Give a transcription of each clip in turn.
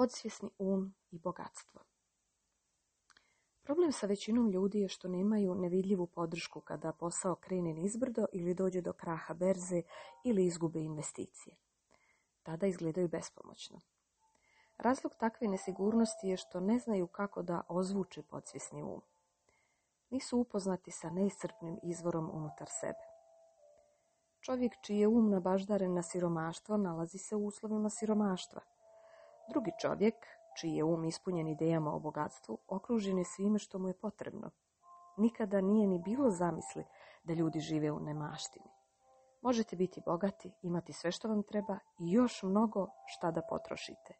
podsvjesni um i bogatstvo. Problem sa većinom ljudi je što nemaju nevidljivu podršku kada posao krene nizbrdo ili dođe do kraha berze ili izgube investicije. Tada izgledaju bespomoćno. Razlog takve nesigurnosti je što ne znaju kako da ozvuče podsvjesni um. Nisu upoznati sa neiscrpnim izvorom unutar sebe. Čovjek čiji je um nabaždaren na siromaštvo nalazi se u uslovima siromaštva – Drugi čovjek, čiji je um ispunjen idejama o bogatstvu, okružen je svime što mu je potrebno. Nikada nije ni bilo zamisli da ljudi žive u nemaštini. Možete biti bogati, imati sve što vam treba i još mnogo šta da potrošite.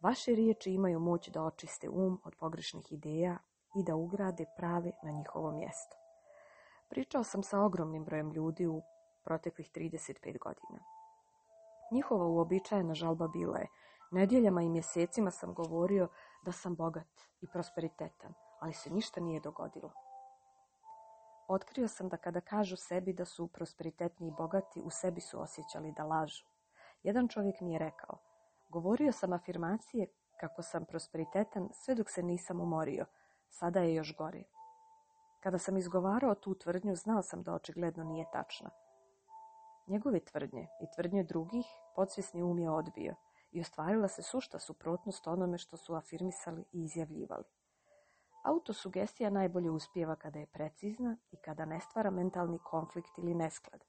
Vaše riječi imaju moć da očiste um od pogrešnih ideja i da ugrade prave na njihovo mjesto. Pričao sam sa ogromnim brojem ljudi u proteklih 35 godina. Njihova uobičajena žalba bila je Nedjeljama i mjesecima sam govorio da sam bogat i prosperitetan, ali se ništa nije dogodilo. Otkrio sam da kada kažu sebi da su prosperitetni i bogati, u sebi su osjećali da lažu. Jedan čovjek mi je rekao, govorio sam afirmacije kako sam prosperitetan sve dok se nisam umorio, sada je još gori. Kada sam izgovarao tu tvrdnju, znao sam da očigledno nije tačna. Njegove tvrdnje i tvrdnje drugih podsvjesni um je odbio i ostvarila se sušta suprotnost onome što su afirmisali i izjavljivali. Autosugestija najbolje uspijeva kada je precizna i kada ne stvara mentalni konflikt ili nesklad.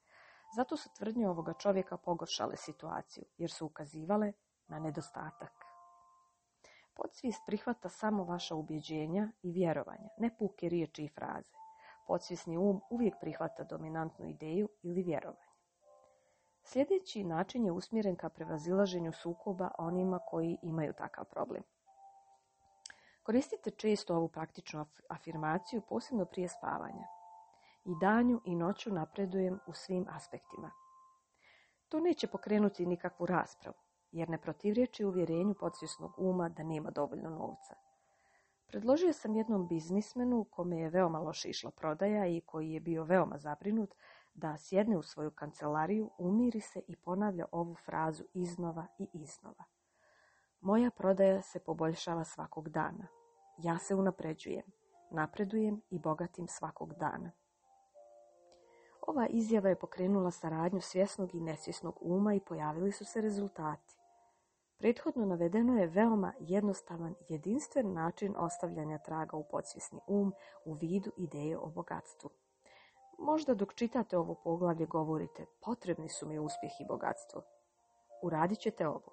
Zato su tvrdnje ovoga čovjeka pogoršale situaciju, jer su ukazivale na nedostatak. Podsvijest prihvata samo vaša ubjeđenja i vjerovanja, ne puke riječi i fraze. Podsvjesni um uvijek prihvata dominantnu ideju ili vjerovanje. Sljedeći način je usmjeren ka prevazilaženju sukoba onima koji imaju takav problem. Koristite često ovu praktičnu afirmaciju, posebno prije spavanja. I danju i noću napredujem u svim aspektima. To neće pokrenuti nikakvu raspravu, jer ne protivriječi uvjerenju podsvjesnog uma da nema dovoljno novca. Predložio sam jednom biznismenu kome je veoma loše išla prodaja i koji je bio veoma zabrinut da sjedne u svoju kancelariju, umiri se i ponavlja ovu frazu iznova i iznova. Moja prodaja se poboljšava svakog dana. Ja se unapređujem, napredujem i bogatim svakog dana. Ova izjava je pokrenula saradnju svjesnog i nesvjesnog uma i pojavili su se rezultati. Prethodno navedeno je veoma jednostavan, jedinstven način ostavljanja traga u podsvjesni um u vidu ideje o bogatstvu. Možda dok čitate ovo poglavlje govorite, potrebni su mi uspjeh i bogatstvo. Uradit ćete ovo.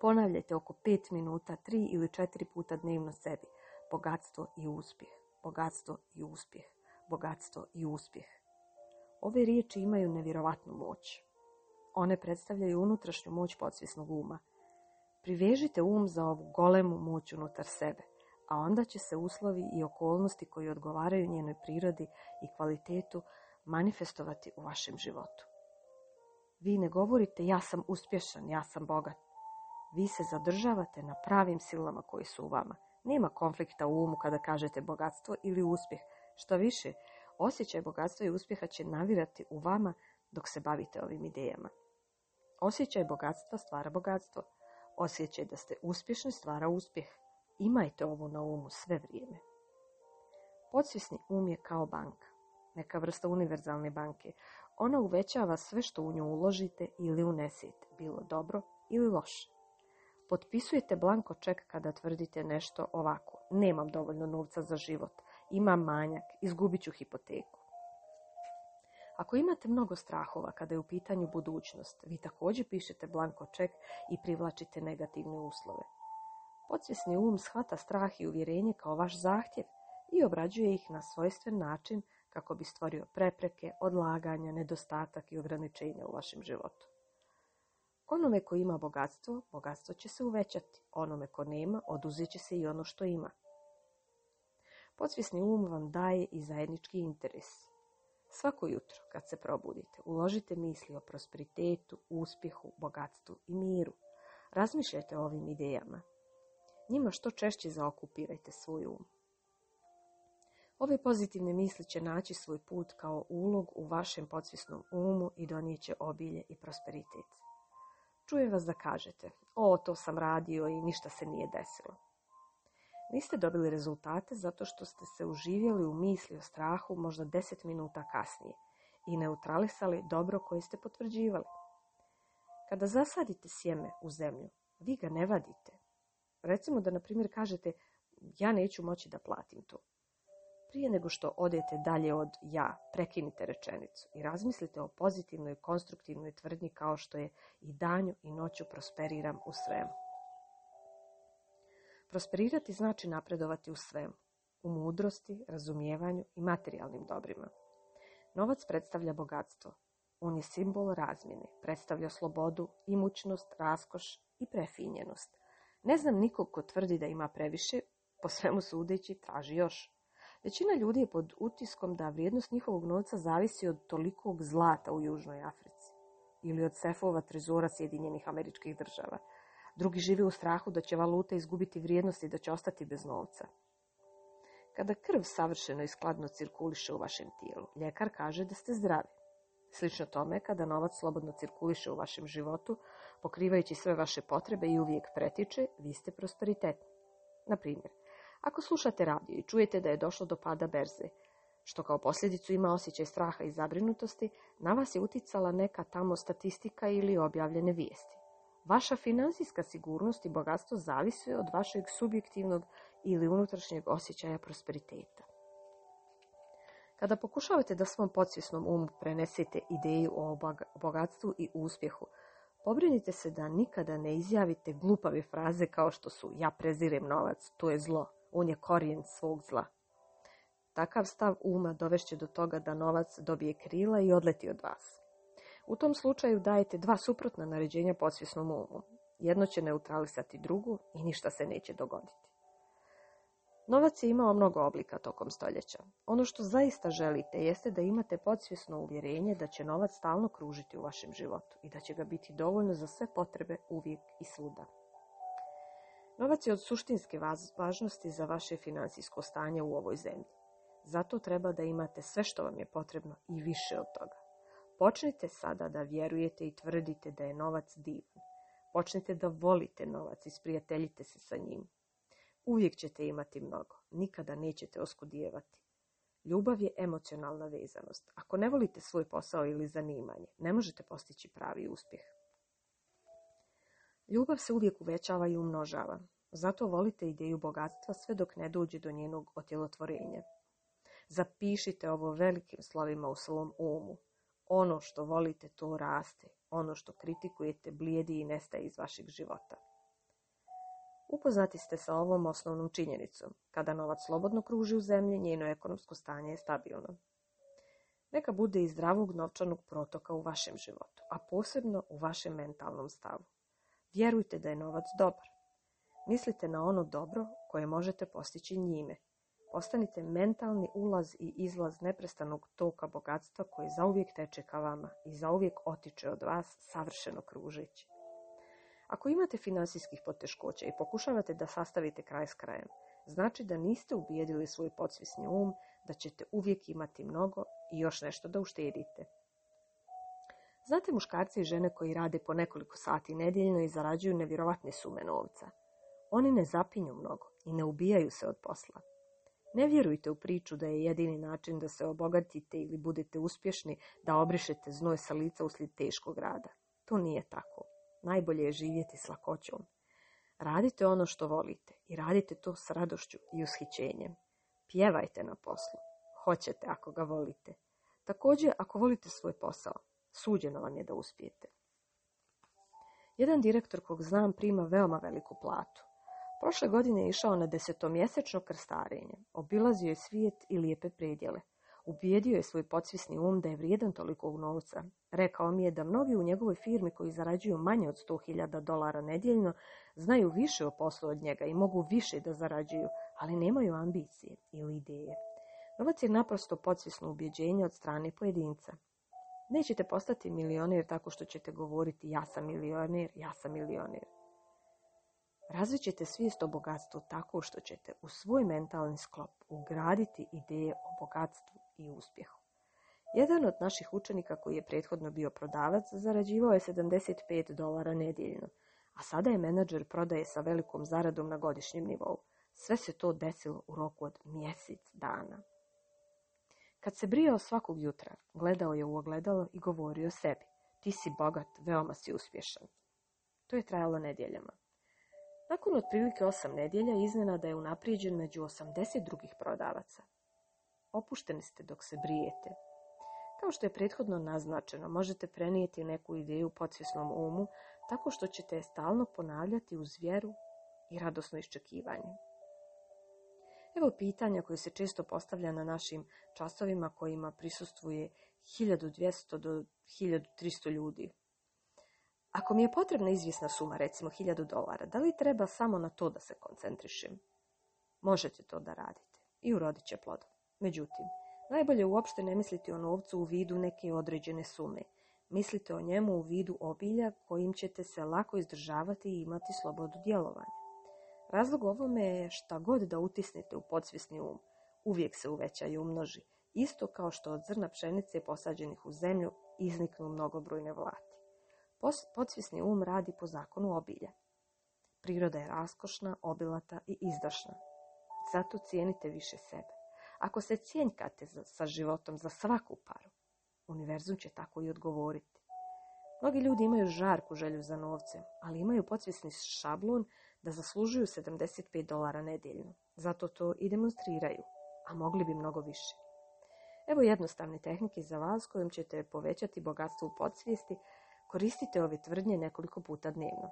Ponavljajte oko 5 minuta, 3 ili 4 puta dnevno sebi. Bogatstvo i uspjeh, bogatstvo i uspjeh, bogatstvo i uspjeh. Ove riječi imaju nevjerovatnu moć. One predstavljaju unutrašnju moć podsvjesnog uma. Privežite um za ovu golemu moć unutar sebe – a onda će se uslovi i okolnosti koji odgovaraju njenoj prirodi i kvalitetu manifestovati u vašem životu. Vi ne govorite ja sam uspješan, ja sam bogat. Vi se zadržavate na pravim silama koji su u vama. Nema konflikta u umu kada kažete bogatstvo ili uspjeh. Što više, osjećaj bogatstva i uspjeha će navirati u vama dok se bavite ovim idejama. Osjećaj bogatstva stvara bogatstvo. Osjećaj da ste uspješni stvara uspjeh. Imajte ovo na umu sve vrijeme. Podsvjesni um je kao banka, neka vrsta univerzalne banke. Ona uvećava sve što u nju uložite ili unesete, bilo dobro ili loše. Potpisujete blanko ček kada tvrdite nešto ovako. Nemam dovoljno novca za život, imam manjak, izgubit ću hipoteku. Ako imate mnogo strahova kada je u pitanju budućnost, vi također pišete blanko ček i privlačite negativne uslove. Podsvjesni um shvata strah i uvjerenje kao vaš zahtjev i obrađuje ih na svojstven način kako bi stvorio prepreke, odlaganja, nedostatak i ograničenja u vašem životu. Onome ko ima bogatstvo, bogatstvo će se uvećati. Onome ko nema, oduzet će se i ono što ima. Podsvjesni um vam daje i zajednički interes. Svako jutro, kad se probudite, uložite misli o prosperitetu, uspjehu, bogatstvu i miru. Razmišljajte o ovim idejama njima što češće zaokupirajte svoj um. Ove pozitivne misli će naći svoj put kao ulog u vašem podsvjesnom umu i će obilje i prosperitet. Čujem vas da kažete, o, to sam radio i ništa se nije desilo. Niste dobili rezultate zato što ste se uživjeli u misli o strahu možda 10 minuta kasnije i neutralisali dobro koje ste potvrđivali. Kada zasadite sjeme u zemlju, vi ga ne vadite, Recimo da, na primjer, kažete ja neću moći da platim to. Prije nego što odete dalje od ja, prekinite rečenicu i razmislite o pozitivnoj, konstruktivnoj tvrdnji kao što je i danju i noću prosperiram u svemu. Prosperirati znači napredovati u svemu, u mudrosti, razumijevanju i materijalnim dobrima. Novac predstavlja bogatstvo. On je simbol razmjene, predstavlja slobodu, imućnost, raskoš i prefinjenost, ne znam nikog ko tvrdi da ima previše, po svemu sudeći traži još. Većina ljudi je pod utiskom da vrijednost njihovog novca zavisi od tolikog zlata u Južnoj Africi ili od sefova trezora Sjedinjenih američkih država. Drugi živi u strahu da će valuta izgubiti vrijednost i da će ostati bez novca. Kada krv savršeno i skladno cirkuliše u vašem tijelu, ljekar kaže da ste zdravi. Slično tome, kada novac slobodno cirkuliše u vašem životu, pokrivajući sve vaše potrebe i uvijek pretiče, vi ste prosperitetni. Na primjer, ako slušate radio i čujete da je došlo do pada berze, što kao posljedicu ima osjećaj straha i zabrinutosti, na vas je uticala neka tamo statistika ili objavljene vijesti. Vaša financijska sigurnost i bogatstvo zavisuje od vašeg subjektivnog ili unutrašnjeg osjećaja prosperiteta. Kada pokušavate da svom podsvjesnom umu prenesete ideju o bogatstvu i uspjehu, Pobrinite se da nikada ne izjavite glupave fraze kao što su ja prezirem novac, to je zlo, on je korijen svog zla. Takav stav uma dovešće do toga da novac dobije krila i odleti od vas. U tom slučaju dajete dva suprotna naređenja podsvjesnom umu. Jedno će neutralisati drugu i ništa se neće dogoditi. Novac je imao mnogo oblika tokom stoljeća. Ono što zaista želite jeste da imate podsvjesno uvjerenje da će novac stalno kružiti u vašem životu i da će ga biti dovoljno za sve potrebe uvijek i svuda. Novac je od suštinske važnosti za vaše financijsko stanje u ovoj zemlji. Zato treba da imate sve što vam je potrebno i više od toga. Počnite sada da vjerujete i tvrdite da je novac divan. Počnite da volite novac i sprijateljite se sa njim. Uvijek ćete imati mnogo, nikada nećete oskudijevati. Ljubav je emocionalna vezanost. Ako ne volite svoj posao ili zanimanje, ne možete postići pravi uspjeh. Ljubav se uvijek uvećava i umnožava. Zato volite ideju bogatstva sve dok ne dođe do njenog otjelotvorenja. Zapišite ovo velikim slovima u svom umu. Ono što volite, to raste. Ono što kritikujete, blijedi i nestaje iz vašeg života. Upoznati ste sa ovom osnovnom činjenicom. Kada novac slobodno kruži u zemlji, njeno ekonomsko stanje je stabilno. Neka bude i zdravog novčanog protoka u vašem životu, a posebno u vašem mentalnom stavu. Vjerujte da je novac dobar. Mislite na ono dobro koje možete postići njime. Ostanite mentalni ulaz i izlaz neprestanog toka bogatstva koji zauvijek teče ka vama i zauvijek otiče od vas savršeno kružeći. Ako imate financijskih poteškoća i pokušavate da sastavite kraj s krajem, znači da niste ubijedili svoj podsvisni um da ćete uvijek imati mnogo i još nešto da uštedite. Znate muškarci i žene koji rade po nekoliko sati nedjeljno i zarađuju nevjerovatne sume novca. Oni ne zapinju mnogo i ne ubijaju se od posla. Ne vjerujte u priču da je jedini način da se obogatite ili budete uspješni da obrišete znoj sa lica uslijed teškog rada. To nije tako. Najbolje je živjeti s lakoćom. Radite ono što volite i radite to s radošću i ushićenjem. Pjevajte na poslu. Hoćete ako ga volite. Također, ako volite svoj posao, suđeno vam je da uspijete. Jedan direktor kog znam prima veoma veliku platu. Prošle godine je išao na desetomjesečno krstarenje, obilazio je svijet i lijepe predjele. Ubijedio je svoj podsvisni um da je vrijedan tolikog novca. Rekao mi je da mnogi u njegovoj firmi koji zarađuju manje od 100.000 dolara nedjeljno znaju više o poslu od njega i mogu više da zarađuju, ali nemaju ambicije ili ideje. Novac je naprosto podsvisno ubjeđenje od strane pojedinca. Nećete postati milioner tako što ćete govoriti ja sam milioner, ja sam milioner. Razvit ćete svijest o bogatstvu tako što ćete u svoj mentalni sklop ugraditi ideje o bogatstvu i uspjehu. Jedan od naših učenika koji je prethodno bio prodavac zarađivao je 75 dolara nedjeljno, a sada je menadžer prodaje sa velikom zaradom na godišnjem nivou. Sve se to desilo u roku od mjesec dana. Kad se brijao svakog jutra, gledao je u ogledalo i govorio sebi, ti si bogat, veoma si uspješan. To je trajalo nedjeljama. Nakon otprilike osam nedjelja iznenada je unaprijeđen među 80 drugih prodavaca. Opušteni ste dok se brijete. Kao što je prethodno naznačeno, možete prenijeti neku ideju u podsvjesnom umu tako što ćete je stalno ponavljati uz vjeru i radosno iščekivanje. Evo pitanja koje se često postavlja na našim časovima kojima prisustvuje 1200 do 1300 ljudi. Ako mi je potrebna izvjesna suma, recimo 1000 dolara, da li treba samo na to da se koncentrišem? Možete to da radite i urodit će plod. Međutim, najbolje uopšte ne misliti o novcu u vidu neke određene sume. Mislite o njemu u vidu obilja kojim ćete se lako izdržavati i imati slobodu djelovanja. Razlog ovome je šta god da utisnete u podsvjesni um, uvijek se uveća i umnoži, isto kao što od zrna pšenice posađenih u zemlju izniknu mnogobrojne vlake Podsvjesni um radi po zakonu obilja. Priroda je raskošna, obilata i izdašna. Zato cijenite više sebe. Ako se cijenjkate sa životom za svaku paru, univerzum će tako i odgovoriti. Mnogi ljudi imaju žarku želju za novcem, ali imaju podsvjesni šablon da zaslužuju 75 dolara nedeljno. Zato to i demonstriraju, a mogli bi mnogo više. Evo jednostavne tehnike za vas kojom ćete povećati bogatstvo u podsvijesti, Koristite ove tvrdnje nekoliko puta dnevno.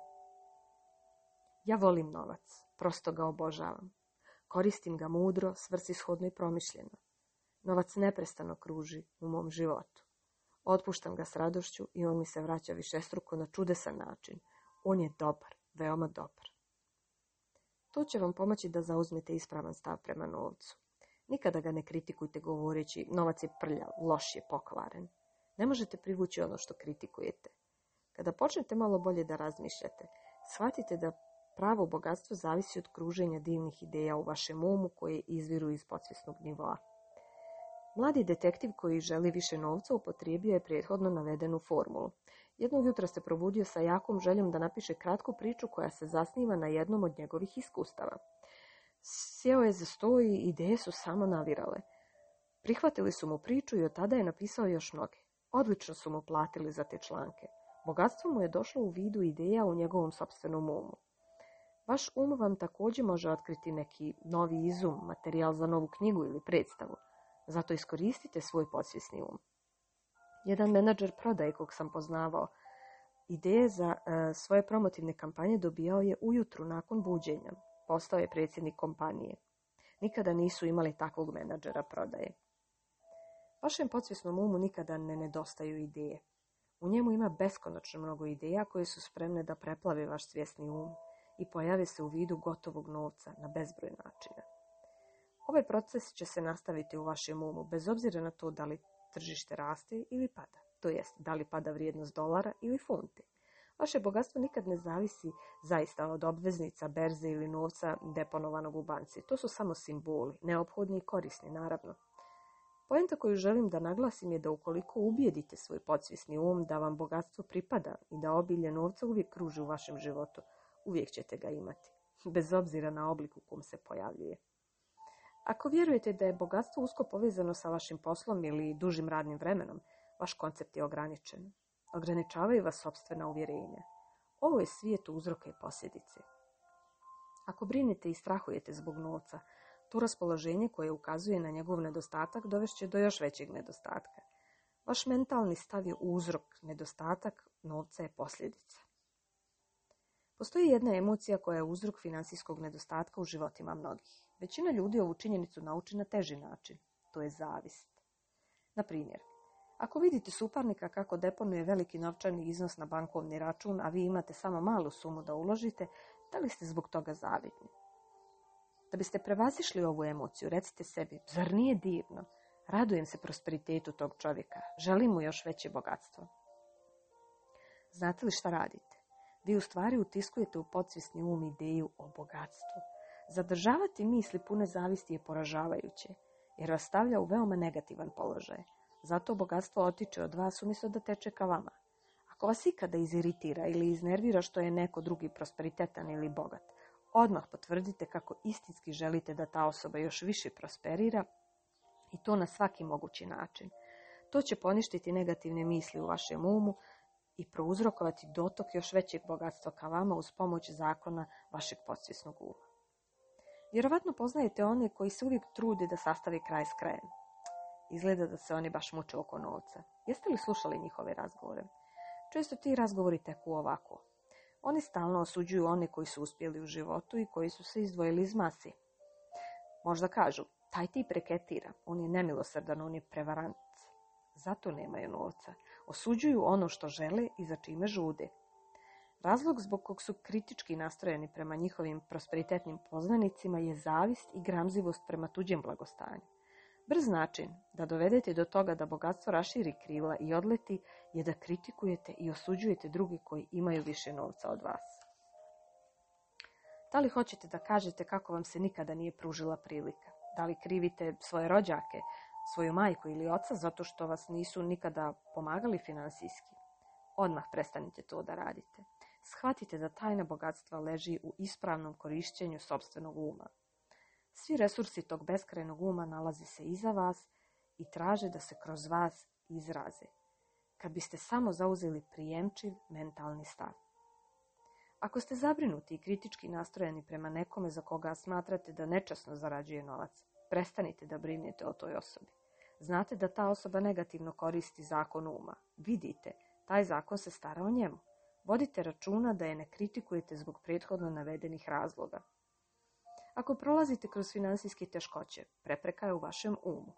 Ja volim novac, prosto ga obožavam. Koristim ga mudro, svrsishodno i promišljeno. Novac neprestano kruži u mom životu. Otpuštam ga s radošću i on mi se vraća višestruko na čudesan način. On je dobar, veoma dobar. To će vam pomoći da zauzmete ispravan stav prema novcu. Nikada ga ne kritikujte govoreći novac je prljav, loš je, pokvaren. Ne možete privući ono što kritikujete. Kada počnete malo bolje da razmišljate, shvatite da pravo bogatstvo zavisi od kruženja divnih ideja u vašem umu koje izviru iz podsvjesnog nivoa. Mladi detektiv koji želi više novca upotrijebio je prethodno navedenu formulu. Jednog jutra se probudio sa jakom željom da napiše kratku priču koja se zasniva na jednom od njegovih iskustava. Sjeo je za sto i ideje su samo navirale. Prihvatili su mu priču i od tada je napisao još mnogi. Odlično su mu platili za te članke. Bogatstvo mu je došlo u vidu ideja u njegovom sopstvenom umu. Vaš um vam također može otkriti neki novi izum, materijal za novu knjigu ili predstavu. Zato iskoristite svoj podsvjesni um. Jedan menadžer prodaje kog sam poznavao, ideje za e, svoje promotivne kampanje dobijao je ujutru nakon buđenja. Postao je predsjednik kompanije. Nikada nisu imali takvog menadžera prodaje. Vašem podsvjesnom umu nikada ne nedostaju ideje. U njemu ima beskonačno mnogo ideja koje su spremne da preplave vaš svjesni um i pojave se u vidu gotovog novca na bezbroj načina. Ovaj proces će se nastaviti u vašem umu bez obzira na to da li tržište raste ili pada, to jest da li pada vrijednost dolara ili funte. Vaše bogatstvo nikad ne zavisi zaista od obveznica, berze ili novca deponovanog u banci. To su samo simboli, neophodni i korisni, naravno. Poenta koju želim da naglasim je da ukoliko ubijedite svoj podsvjesni um da vam bogatstvo pripada i da obilje novca uvijek kruži u vašem životu, uvijek ćete ga imati, bez obzira na oblik u kom se pojavljuje. Ako vjerujete da je bogatstvo usko povezano sa vašim poslom ili dužim radnim vremenom, vaš koncept je ograničen. Ograničavaju vas sobstvena uvjerenja. Ovo je svijet uzroka i posljedice. Ako brinete i strahujete zbog novca, to raspoloženje koje ukazuje na njegov nedostatak dovešće do još većeg nedostatka. Vaš mentalni stav je uzrok, nedostatak novca je posljedica. Postoji jedna emocija koja je uzrok financijskog nedostatka u životima mnogih. Većina ljudi ovu činjenicu nauči na teži način, to je zavist. Na primjer, ako vidite suparnika kako deponuje veliki novčani iznos na bankovni račun, a vi imate samo malu sumu da uložite, da li ste zbog toga zavidni? Da biste prevazišli ovu emociju, recite sebi, zar nije divno? Radujem se prosperitetu tog čovjeka. Želim mu još veće bogatstvo. Znate li šta radite? Vi u stvari utiskujete u podsvjesni um ideju o bogatstvu. Zadržavati misli pune zavisti je poražavajuće, jer vas stavlja u veoma negativan položaj. Zato bogatstvo otiče od vas umjesto da teče ka vama. Ako vas ikada iziritira ili iznervira što je neko drugi prosperitetan ili bogat, odmah potvrdite kako istinski želite da ta osoba još više prosperira i to na svaki mogući način. To će poništiti negativne misli u vašem umu i prouzrokovati dotok još većeg bogatstva ka vama uz pomoć zakona vašeg podsvjesnog uma. Vjerovatno poznajete one koji se uvijek trude da sastavi kraj s krajem. Izgleda da se oni baš muče oko novca. Jeste li slušali njihove razgovore? Često ti razgovori teku ovako. Oni stalno osuđuju one koji su uspjeli u životu i koji su se izdvojili iz masi. Možda kažu, taj ti preketira, on je nemilosrdan, on je prevarant. Zato nemaju novca. Osuđuju ono što žele i za čime žude. Razlog zbog kog su kritički nastrojeni prema njihovim prosperitetnim poznanicima je zavist i gramzivost prema tuđem blagostanju. Brz način da dovedete do toga da bogatstvo raširi krila i odleti je da kritikujete i osuđujete druge koji imaju više novca od vas. Da li hoćete da kažete kako vam se nikada nije pružila prilika? Da li krivite svoje rođake, svoju majku ili oca zato što vas nisu nikada pomagali finansijski? Odmah prestanite to da radite. Shvatite da tajna bogatstva leži u ispravnom korišćenju sobstvenog uma. Svi resursi tog beskrajnog uma nalaze se iza vas i traže da se kroz vas izraze kad biste samo zauzeli prijemčiv mentalni stav. Ako ste zabrinuti i kritički nastrojeni prema nekome za koga smatrate da nečasno zarađuje novac, prestanite da brinete o toj osobi. Znate da ta osoba negativno koristi zakon uma. Vidite, taj zakon se stara o njemu. Vodite računa da je ne kritikujete zbog prethodno navedenih razloga. Ako prolazite kroz financijske teškoće, prepreka je u vašem umu.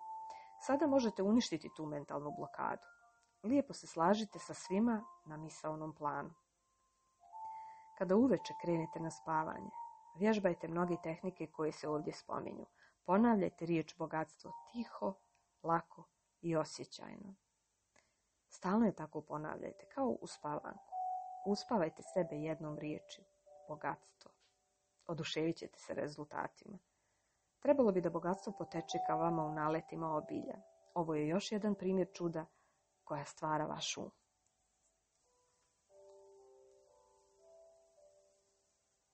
Sada možete uništiti tu mentalnu blokadu lijepo se slažite sa svima na misaonom planu. Kada uveče krenete na spavanje, vježbajte mnoge tehnike koje se ovdje spominju. Ponavljajte riječ bogatstvo tiho, lako i osjećajno. Stalno je tako ponavljajte, kao u spavanku. Uspavajte sebe jednom riječi, bogatstvo. Oduševit ćete se rezultatima. Trebalo bi da bogatstvo poteče ka vama u naletima obilja. Ovo je još jedan primjer čuda koja stvara vaš um.